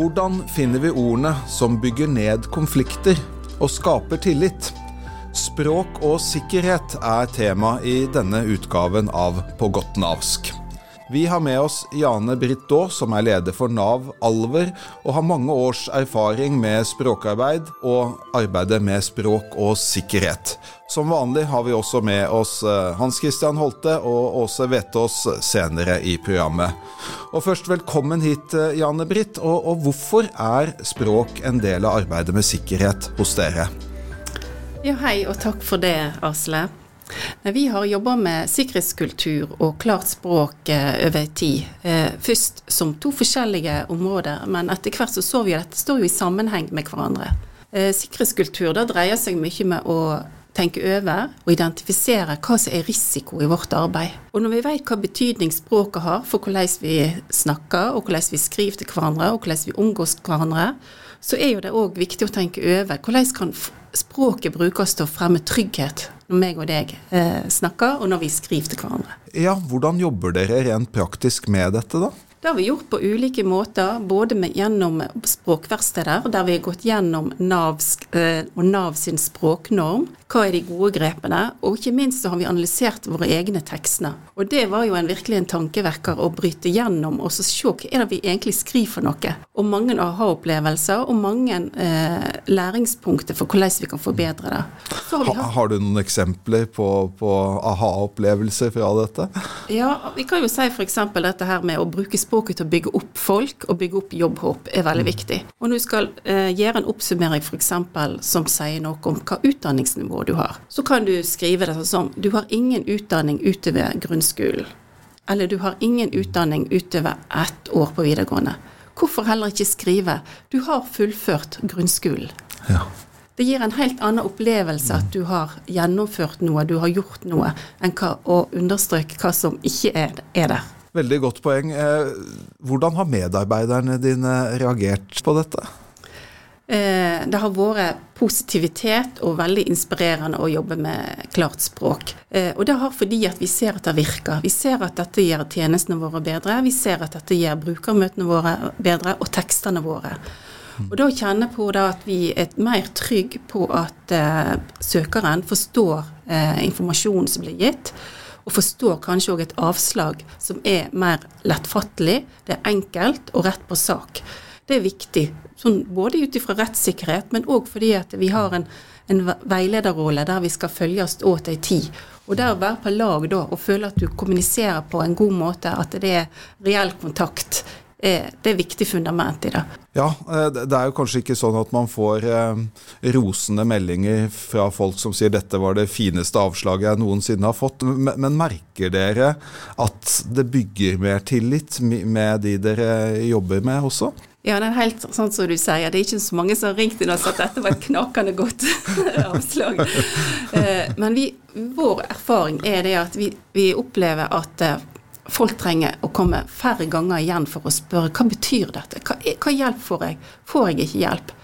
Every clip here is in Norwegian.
Hvordan finner vi ordene som bygger ned konflikter og skaper tillit? Språk og sikkerhet er tema i denne utgaven av På godt navsk. Vi har med oss Jane Britt Daa, som er leder for Nav Alver, og har mange års erfaring med språkarbeid og arbeidet med språk og sikkerhet. Som vanlig har vi også med oss eh, Hans Christian Holte og Åse Vetås senere i programmet. Og først velkommen hit, eh, Jane Britt. Og, og hvorfor er språk en del av arbeidet med sikkerhet hos dere? Ja, hei, og takk for det, Asle. Vi har jobba med sikkerhetskultur og klart språk eh, over tid. Eh, først som to forskjellige områder, men etter hvert så så vi at dette står jo i sammenheng med hverandre. Eh, sikkerhetskultur da dreier seg mye med å tenke over og identifisere hva som er risiko i vårt arbeid. Og når vi vet hva betydning språket har for hvordan vi snakker, og hvordan vi skriver til hverandre, og hvordan vi omgås hverandre, så er jo det òg viktig å tenke over hvordan kan språket brukes til å fremme trygghet når meg og deg eh, snakker, og når vi skriver til hverandre. Ja, Hvordan jobber dere rent praktisk med dette, da? Det har vi gjort på ulike måter, både med, gjennom språkverksteder, der vi har gått gjennom Nav eh, og Nav sin språknorm. Hva er de gode grepene? Og ikke minst så har vi analysert våre egne tekstene. Og det var jo en, virkelig en tankevekker å bryte gjennom og så se hva er det vi egentlig skriver for noe. Og mange aha-opplevelser og mange eh, læringspunkter for hvordan vi kan forbedre det. Har, ha, har, du noen eksempler på, på aha-opplevelser fra dette? Ja, vi kan jo si f.eks. dette her med å bruke språk språket til å bygge opp folk og bygge opp jobbhåp er veldig mm. viktig. Og når du skal eh, gjøre en oppsummering f.eks. som sier noe om hva utdanningsnivå du har, så kan du skrive det sånn som du har ingen utdanning utover grunnskolen. Eller du har ingen utdanning utover ett år på videregående. Hvorfor heller ikke skrive 'du har fullført grunnskolen'? Ja. Det gir en helt annen opplevelse at du har gjennomført noe, du har gjort noe, enn å understreke hva som ikke er, er der. Veldig godt poeng. Eh, hvordan har medarbeiderne dine reagert på dette? Eh, det har vært positivitet og veldig inspirerende å jobbe med klart språk. Eh, og det har fordi at vi ser at det virker. Vi ser at dette gjør tjenestene våre bedre. Vi ser at dette gjør brukermøtene våre bedre, og tekstene våre. Og da kjenner på at vi er mer trygge på at søkeren forstår informasjonen som blir gitt og forstår kanskje òg et avslag som er mer lettfattelig, det er enkelt og rett på sak. Det er viktig, sånn, både ut ifra rettssikkerhet, men òg fordi at vi har en, en veilederrolle der vi skal følges åt ei tid. Og der å være på lag da, og føle at du kommuniserer på en god måte, at det er reell kontakt, det er viktig fundament i det. Ja, eh, det er jo kanskje ikke sånn at man får eh, rosende meldinger fra folk som sier dette var det fineste avslaget jeg noensinne har fått, men merker dere at det bygger mer tillit med de dere jobber med også? Ja, det er helt sånn som du sier. Det er ikke så mange som har ringt inn og sagt at dette var et knakende godt avslag. Eh, men vi, vår erfaring er det at vi, vi opplever at folk trenger å komme færre ganger igjen for å spørre hva betyr dette, hva, hva hjelp får jeg, får jeg ikke hjelp?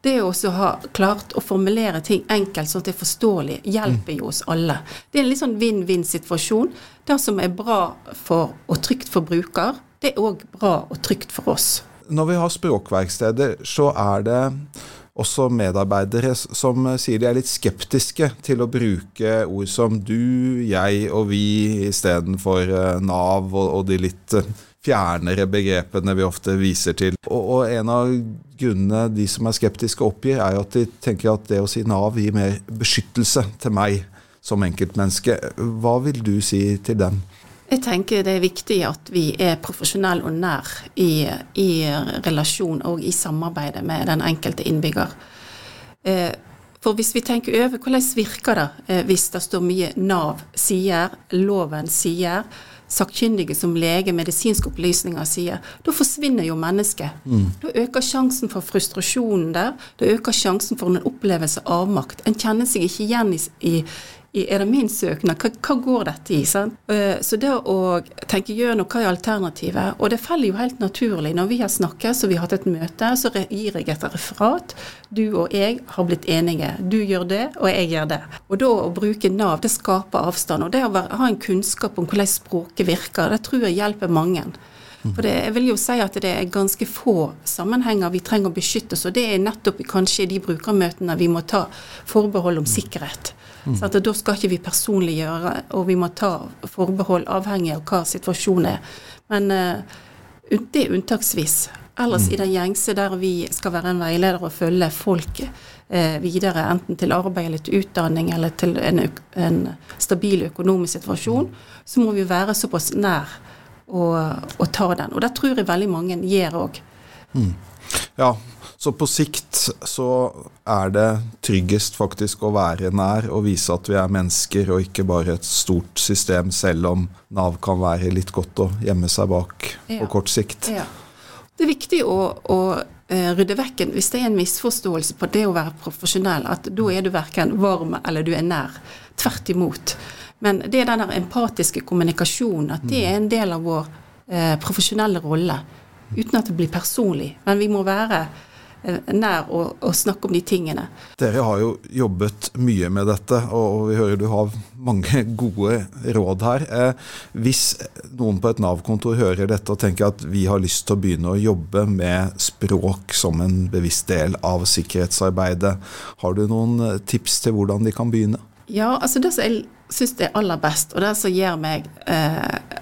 Det å ha klart å formulere ting enkelt sånn at det er forståelig, hjelper jo oss alle. Det er en litt sånn vinn-vinn-situasjon. Det som er bra for, og trygt for bruker, det er òg bra og trygt for oss. Når vi har språkverksteder, så er det også medarbeidere som sier de er litt skeptiske til å bruke ord som du, jeg og vi istedenfor eh, Nav og, de litt eh, fjernere begrepene vi ofte viser til. Og, og, en av grunnene de som er skeptiske oppgir, er at de tenker at det å si Nav gir mer beskyttelse til meg som enkeltmenneske. Hva vil du si til dem? Jeg tenker det er viktig at vi er profesjonelle og nær i, i relasjon og i samarbeidet med den enkelte innbygger. Eh, for hvis vi tenker over hvordan virker det eh, hvis det står mye Nav sier, loven sier, sakkyndige som lege, medisinske opplysninger sier, da forsvinner jo mennesket. Mm. Da øker sjansen for frustrasjonen der. Da øker sjansen for en opplevelse av makt. En kjenner seg ikke igjen i, i er det min søknad? Hva, hva går dette i? Sant? Eh, så det å tenke gjennom hva er alternativet, og det faller jo helt naturlig. Når vi har snakket, så vi har hatt et møte, så gir jeg et referat. Du og jeg har blitt enige. Du gjør det, og jeg gjør det. Og da å bruke Nav, det skaper avstand. Og det å ha en kunnskap om hvordan språket virker, det tror jeg hjelper mange. For det, jeg vil jo si at det er ganske få sammenhenger vi trenger å beskytte oss, og det er nettopp kanskje de brukermøtene vi må ta forbehold om sikkerhet. Så at da skal ikke vi personliggjøre, og vi må ta forbehold avhengig av hva situasjonen er. Men uh, det er unntaksvis. Ellers i den gjengse der vi skal være en veileder og følge folk eh, videre, enten til arbeid eller til utdanning eller til en, en stabil økonomisk situasjon, så må vi være såpass nær å ta den. Og det tror jeg veldig mange gjør òg. Mm. Ja, så på sikt så er det tryggest faktisk å være nær og vise at vi er mennesker og ikke bare et stort system, selv om Nav kan være litt godt å gjemme seg bak ja. på kort sikt. Ja. Det er viktig å, å rydde vekk hvis det er en misforståelse på det å være profesjonell, at da er du verken varm eller du er nær. Tvert imot. Men det er den empatiske kommunikasjonen, at det er en del av vår eh, profesjonelle rolle. Uten at det blir personlig. Men vi må være eh, nær å, å, snakke om de tingene. Dere har jo jobbet mye med dette, og vi hører du har mange gode råd her. Eh, hvis noen på et Nav-kontor hører dette og tenker at vi har lyst til å begynne å jobbe med språk som en bevisst del av sikkerhetsarbeidet, har du noen eh, tips til hvordan de kan begynne? Ja, altså det som jeg syns er aller best, og det som gjør meg eh, eh,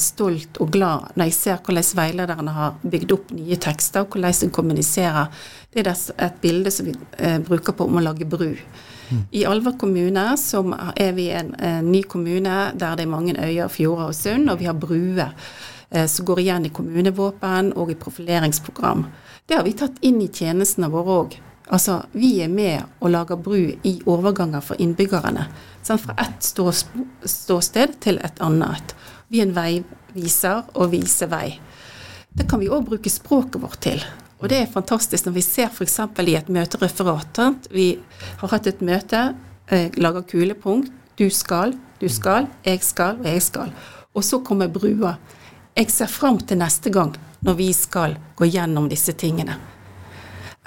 stolt og glad når jeg ser hvordan veilederne har bygd opp nye tekster, og hvordan de kommuniserer, det er et bilde som vi eh, bruker på om å lage bru. Mm. I Alver kommune som er vi en, en, ny kommune der det er mange øyer, fjorder og sund, og vi har bruer eh, som går igjen i kommunevåpen og i profileringsprogram. Det har vi tatt inn i tjenestene våre òg. Altså, vi er med og lager bru i overganger for innbyggerne. Sant? fra ett ståsted til et annet. Vi er en veiviser og viser vei. Det kan vi òg bruke språket vårt til. Og det er fantastisk når vi ser f.eks. i et møtereferat. Vi har hatt et møte, eh, lager kulepunkt. Du skal, du skal, jeg skal og jeg skal. Og så kommer brua. Jeg ser fram til neste gang når vi skal gå gjennom disse tingene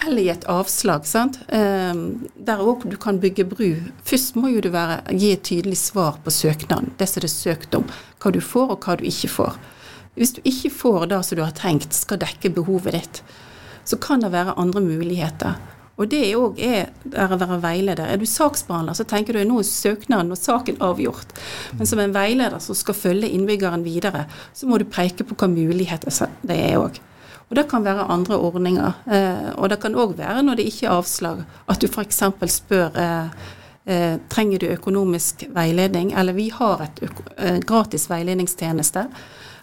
eller i et avslag, sant? Um, der òg du kan bygge bru. Først må jo du være, gi et tydelig svar på søknaden, det som det er søkt om. Hva du får, og hva du ikke får. Hvis du ikke får det som du har tenkt skal dekke behovet ditt, så kan det være andre muligheter. Og det òg er, er å være veileder. Er du saksbehandler, så tenker du nå er søknaden og saken avgjort. Men som en veileder som skal følge innbyggeren videre, så må du preke på hva muligheter det er òg. Og det kan være andre ordninger. Eh, og det kan òg være når det ikke er avslag, at du f.eks. spør eh, eh, trenger du økonomisk veiledning, eller vi har et gratis veiledningstjeneste.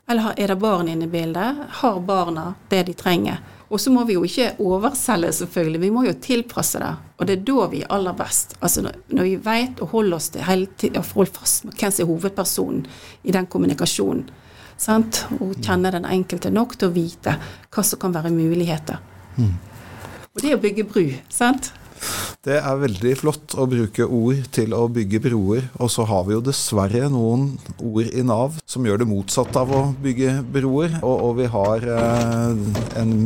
Eller er det barn inne i bildet? Har barna det de trenger? Og så må vi jo ikke overselge, selvfølgelig. Vi må jo tilpasse det. Og det er da vi er aller best. Altså når vi vet og holder oss til hele tiden, og holder fast med hvem som er hovedpersonen i den kommunikasjonen. Sant? Og kjenne den enkelte nok til å vite hva som kan være muligheter. Mm. Og det å bygge bru, sant. Det er veldig flott å bruke ord til å bygge broer, og så har vi jo dessverre noen ord i Nav som gjør det motsatte av å bygge broer. Og, og vi har eh, en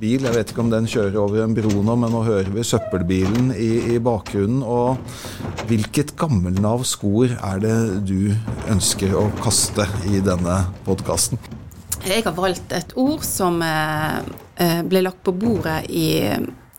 bil. Jeg vet ikke om den kjører over en bro nå, men nå hører vi søppelbilen i, i bakgrunnen. Og hvilket gammelnavsk ord er det du ønsker å kaste i denne podkasten? Jeg har valgt et ord som eh, eh, ble lagt på bordet i,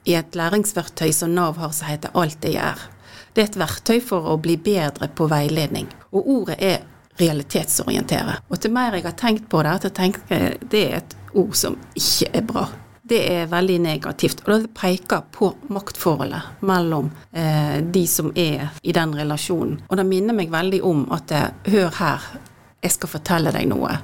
i et læringsverktøy som Nav har som heter Alt det gjør. Det er et verktøy for å bli bedre på veiledning. Og ordet er realitetsorientere. Og til mer jeg har tenkt på det, at jeg tenker det er et ord som ikke er bra det er veldig negativt. Og det peker på maktforholdet mellom eh, de som er i den relasjonen. Og det minner meg veldig om at eh, hør her, jeg skal fortelle deg noe.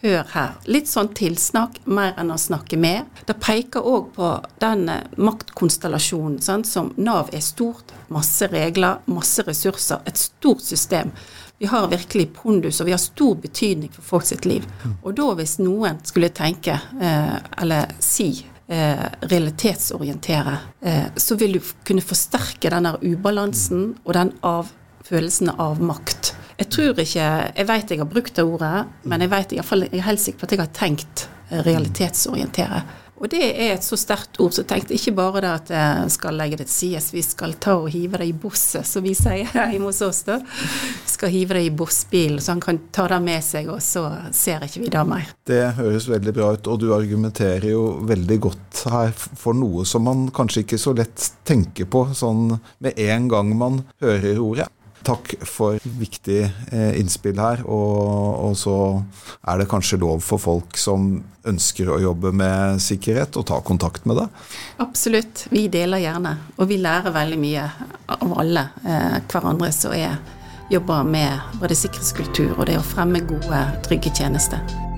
Hør her. Litt sånn tilsnakk, mer enn å snakke med. Det peker òg på den eh, maktkonstellasjonen sant, som Nav er stort. Masse regler, masse ressurser. Et stort system. Vi har virkelig pondus, og vi har stor betydning for folk sitt liv. Og da hvis noen skulle tenke, eh, eller si, eh, realitetsorientere, eh, så vil du kunne forsterke denne ubalansen og den av følelsen av makt. Jeg tror ikke Jeg vet jeg har brukt det ordet, men jeg vet iallfall jeg er helt sikker på at jeg har tenkt realitetsorientere. Og det er et så sterkt ord, så jeg tenkte ikke bare det at jeg skal legge det til sides, vi skal ta og hive det i bosset, som vi sier hjemme hos oss, da. Skal hive det i bossbilen, så han kan ta det med seg, og så ser ikke vi det mer. Det høres veldig bra ut, og du argumenterer jo veldig godt her for noe som man kanskje ikke så lett tenker på sånn med en gang man hører ordet. Takk for viktig eh, innspill her. Og, og, så er det kanskje lov for folk som ønsker å jobbe med sikkerhet, å ta kontakt med deg? Absolutt. Vi deler gjerne. Og vi lærer veldig mye av alle eh, hverandre som jobber med både sikkerhetskultur og det å fremme gode, trygge tjenester.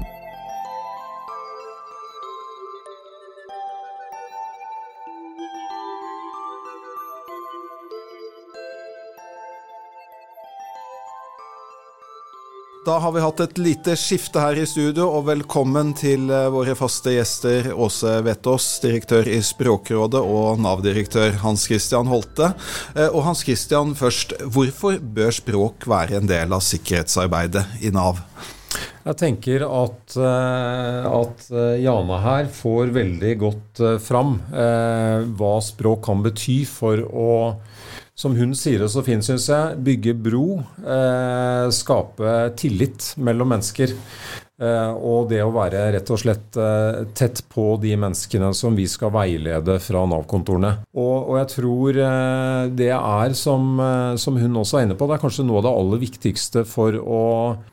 Da har vi hatt et lite skifte her i studio, og velkommen til eh, våre faste gjester Åse Vetås, direktør i Språkrådet, og Nav-direktør Hans Christian Holte. Eh, og Hans Christian først, hvorfor bør språk være en del av sikkerhetsarbeidet i Nav? Jeg tenker at, eh, at, Jana her får veldig godt fram hva språk kan bety for å som hun sier det så fint, syns jeg, bygge bro, eh, skape tillit mellom mennesker. Eh, og det å være rett og slett eh, tett på de menneskene som vi skal veilede fra Nav-kontorene. Og, og, jeg tror eh, det er, som, eh, som, hun også er inne på, det er kanskje noe av det aller viktigste for å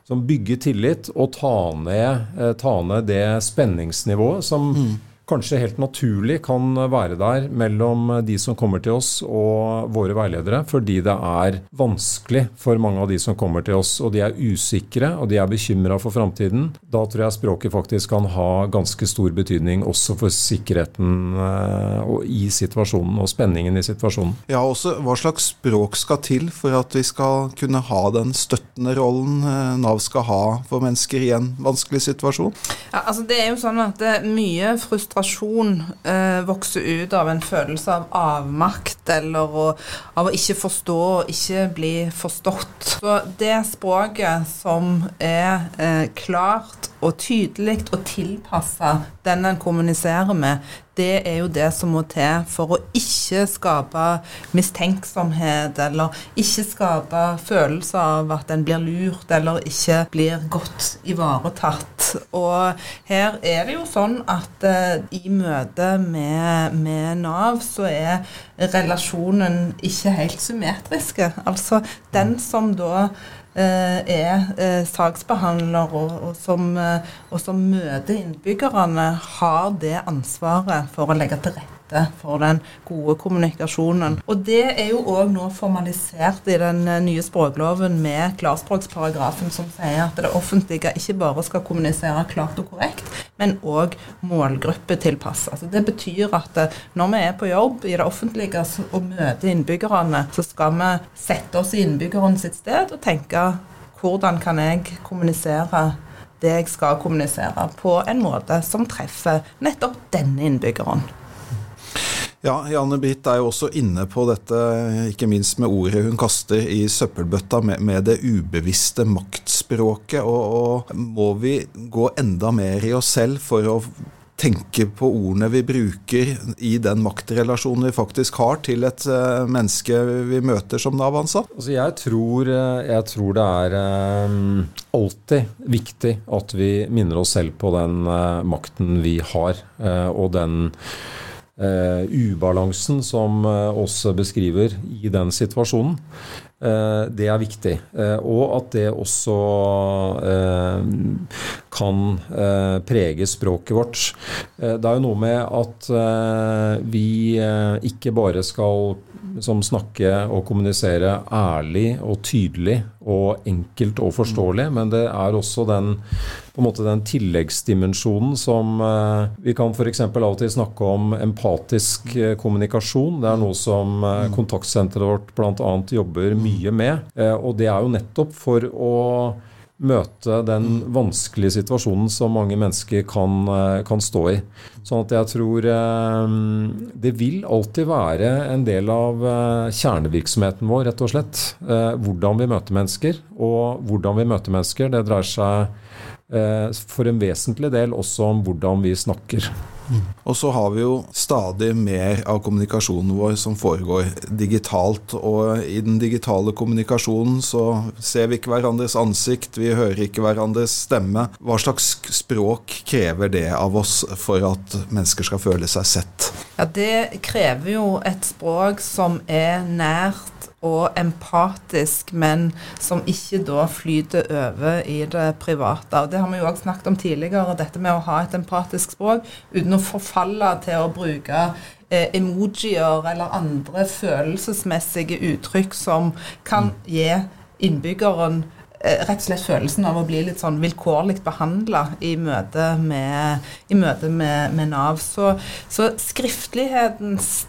bygge tillit og ta ned, eh, ta ned det spenningsnivået som mm kanskje helt naturlig kan være der mellom de som kommer til oss og våre veiledere, fordi det er vanskelig for mange av de som kommer til oss, og de er usikre og de er bekymra for framtiden. Da tror jeg språket faktisk kan ha ganske stor betydning også for sikkerheten eh, i situasjonen og spenningen i situasjonen. Ja, også Hva slags språk skal til for at vi skal kunne ha den støttende rollen eh, Nav skal ha for mennesker i en vanskelig situasjon? Ja, altså Det er jo sånn at det er mye frustrasjon frustrasjon eh, vokser ut av en følelse av avmakt eller å, av å ikke forstå og ikke bli forstått. Så det språket som er eh, klart og tydelig og tilpassa den en kommuniserer med, det er jo det som må til for å ikke skape mistenksomhet, eller ikke skape følelse av at en blir lurt, eller ikke blir godt ivaretatt. Og her er det jo sånn at uh, i møte med, med, Nav, så er relasjonen ikke helt symmetriske. Altså den som da Eh, er eh, saksbehandler og, og, som, eh, og, som, møter innbyggerne, har det ansvaret for å legge til rette for den gode kommunikasjonen. Og det er jo òg nå formalisert i den nye språkloven med klarspråksparagrafen som sier at det offentlige ikke bare skal kommunisere klart og korrekt, men òg målgruppetilpassa. Altså det betyr at når vi er på jobb i det offentlige og møter innbyggerne, så skal vi sette oss i innbyggeren sitt sted og tenke hvordan kan jeg kommunisere det jeg skal kommunisere, på en måte som treffer nettopp denne innbyggeren. Ja, Janne Britt er jo også inne på dette, ikke minst med ordet hun kaster i søppelbøtta, med, med det ubevisste maktspråket. Og, og må vi gå enda mer i oss selv for å tenke på ordene vi bruker i den maktrelasjonen vi faktisk har til et uh, menneske vi møter som Nav-ansatt? Altså jeg, tror, eh, jeg tror det er um, alltid viktig at vi minner oss selv på den uh, makten vi har, uh, og den ubalansen som oss beskriver i den situasjonen. uh, det er viktig. Og at det også kan prege språket vårt. Det er jo noe med at vi ikke bare skal som snakker og kommuniserer ærlig og tydelig og enkelt og forståelig, mm. men det er også den, på en måte den tilleggsdimensjonen som eh, Vi kan f.eks. av og til snakke om empatisk eh, kommunikasjon. Det er noe som eh, kontaktsenteret vårt bl.a. jobber mye med. og det er jo nettopp for å møte den vanskelige situasjonen som mange mennesker kan, eh, kan stå i. Sånn at jeg tror eh, det vil alltid være en del av eh, kjernevirksomheten vår, rett og slett. Hvordan vi møter mennesker. Og hvordan vi møter mennesker, det dreier seg for en vesentlig del også om hvordan vi snakker. Og så har vi jo stadig mer av kommunikasjonen vår som foregår digitalt. Og i den digitale kommunikasjonen så ser vi ikke hverandres ansikt, vi hører ikke hverandres stemme. Hva slags språk krever det av oss for at mennesker skal føle seg sett? Ja, Det krever jo et språk som er nært og empatisk, men som ikke da flyter over i det private. Og Det har vi jo også snakket om tidligere, dette med å ha et empatisk språk uten å forfalle til å bruke eh, emojier eller andre følelsesmessige uttrykk som kan gi innbyggeren eh, rett og slett følelsen av å bli litt sånn vilkårlig behandla i møte med, i møte med, med Nav. Så, så skriftlighetens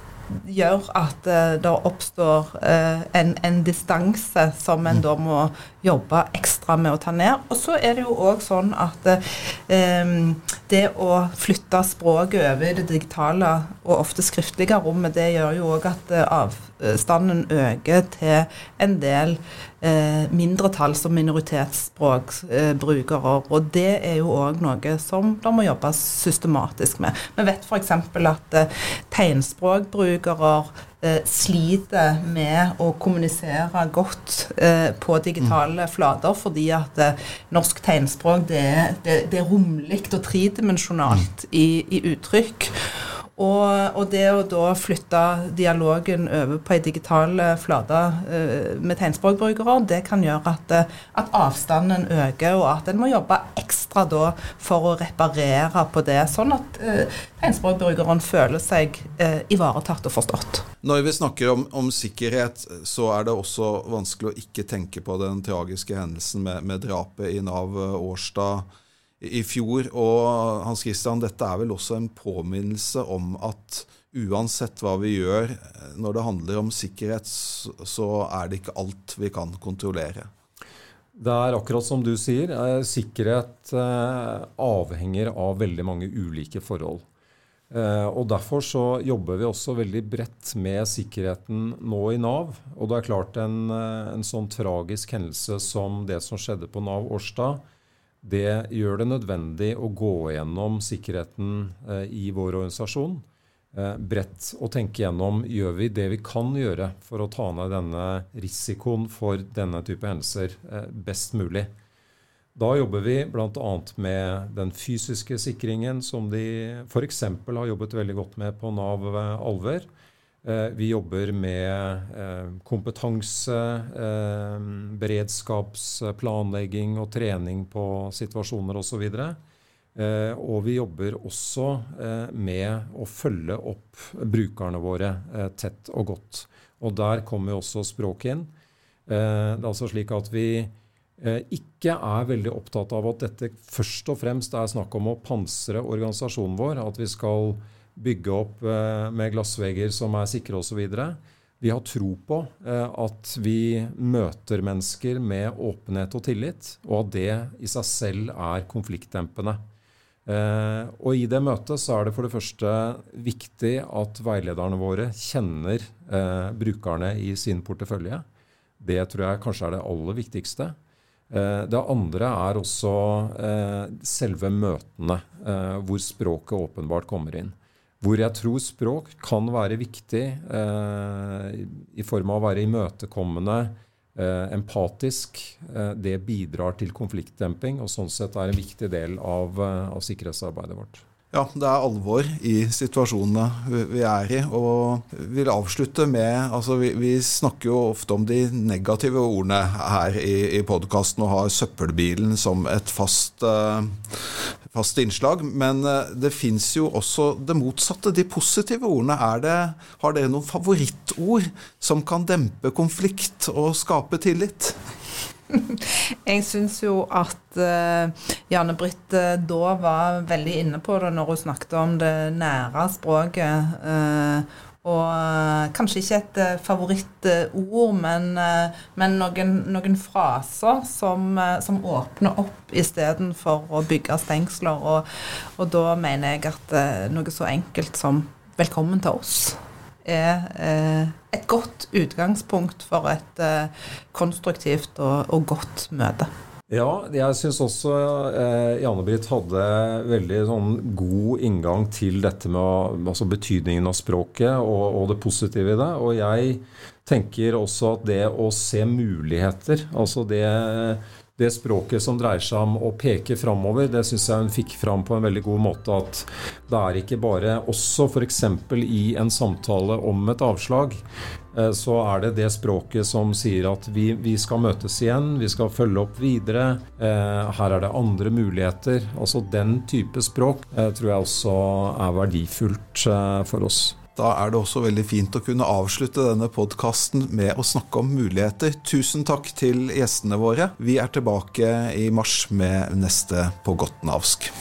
gjør at uh, det oppstår uh, en, en distanse som en da må jobbe ekstra med å ta ned. Og så er det jo òg sånn at uh, det å flytte språket over i det digitale og ofte skriftlige rommet, det gjør jo òg at avstanden øker til en del eh, mindretalls- og minoritetsspråkbrukere. og det er jo òg noe som det må jobbes systematisk med. Vi vet f.eks. at eh, tegnspråkbrukere eh, sliter med å kommunisere godt eh, på digitale flater, fordi at eh, norsk tegnspråk det det, det er romlig og tredimensjonalt i, i uttrykk. Og, og, det å da flytte dialogen over på ei digital flate uh, med tegnspråkbrukere, det kan gjøre at, uh, at, avstanden øker, og at en må jobbe ekstra da for å reparere på det, sånn at uh, tegnspråkbrukeren føler seg ivaretatt og forstått. Når vi snakker om, om, sikkerhet, så er det også vanskelig å ikke tenke på den tragiske hendelsen med, med drapet i Nav Årstad i fjor. Og Hans Christian, dette er vel også en påminnelse om at uansett hva vi gjør når det handler om sikkerhet, så er det ikke alt vi kan kontrollere. Det er akkurat som du sier. Eh, sikkerhet eh, avhenger av veldig mange ulike forhold. Eh, og Derfor så jobber vi også veldig bredt med sikkerheten nå i Nav. Og det er klart en, en sånn tragisk hendelse som det som skjedde på Nav Årstad, det gjør det nødvendig å gå gjennom sikkerheten eh, i vår organisasjon eh, bredt og tenke gjennom gjør vi det vi kan gjøre for å ta ned denne risikoen for denne type hendelser eh, best mulig. Da jobber vi bl.a. med den fysiske sikringen, som de f.eks. har jobbet veldig godt med på Nav Alver. Eh, vi jobber med eh, kompetanse, eh, beredskapsplanlegging og trening på situasjoner osv. Og, og vi jobber også med å følge opp brukerne våre tett og godt. Og der kommer også språket inn. Det er altså slik at vi ikke er veldig opptatt av at dette først og fremst er snakk om å pansre organisasjonen vår. At vi skal bygge opp eh, med glassvegger som er sikre osv. Vi har tro på eh, at vi møter mennesker med åpenhet og tillit, og at det i seg selv er konfliktdempende. Eh, og I det møtet så er det for det første viktig at veilederne våre kjenner brukerne i sin portefølje. Det tror jeg kanskje er det aller viktigste. Det andre er også selve møtene, hvor språket åpenbart kommer inn. Hvor jeg tror språk kan være viktig eh, i form av å være imøtekommende, eh, empatisk. Eh, det bidrar til konfliktdemping, og sånn sett er en viktig del av, eh, av sikkerhetsarbeidet vårt. Ja, det er alvor i situasjonene vi er i. Og vil avslutte med altså vi, vi snakker jo ofte om de negative ordene her i, i podkasten og har søppelbilen som et fast, uh, fast innslag. Men uh, det fins jo også det motsatte, de positive ordene. Det, har dere noen favorittord som kan dempe konflikt og skape tillit? Jeg syns jo at uh, Janne Britt uh, da var veldig inne på det når hun snakket om det nære språket. Og kanskje ikke et favorittord, men, men noen, noen, fraser som, som åpner opp istedenfor å bygge stengsler. Og, og da mener jeg at noe så enkelt som 'velkommen til oss' er eh, et godt utgangspunkt for et eh, konstruktivt og, og, godt møte. Ja, jeg syns også eh, Janne-Britt hadde veldig sånn god inngang til dette med altså betydningen av språket og, og, det positive i det. Og jeg tenker også at det å se muligheter, altså det, det språket som dreier seg om å peke framover, det syns jeg hun fikk fram på en veldig god måte. At det er ikke bare også f.eks. i en samtale om et avslag, så er det det språket som sier at vi, vi, skal møtes igjen, vi skal følge opp videre. Eh, her er det andre muligheter. Altså den type språk eh, tror jeg også er verdifullt for oss. Da er det også veldig fint å kunne avslutte denne podkasten med å snakke om muligheter. Tusen takk til gjestene våre. Vi er tilbake i mars med neste På godt navsk.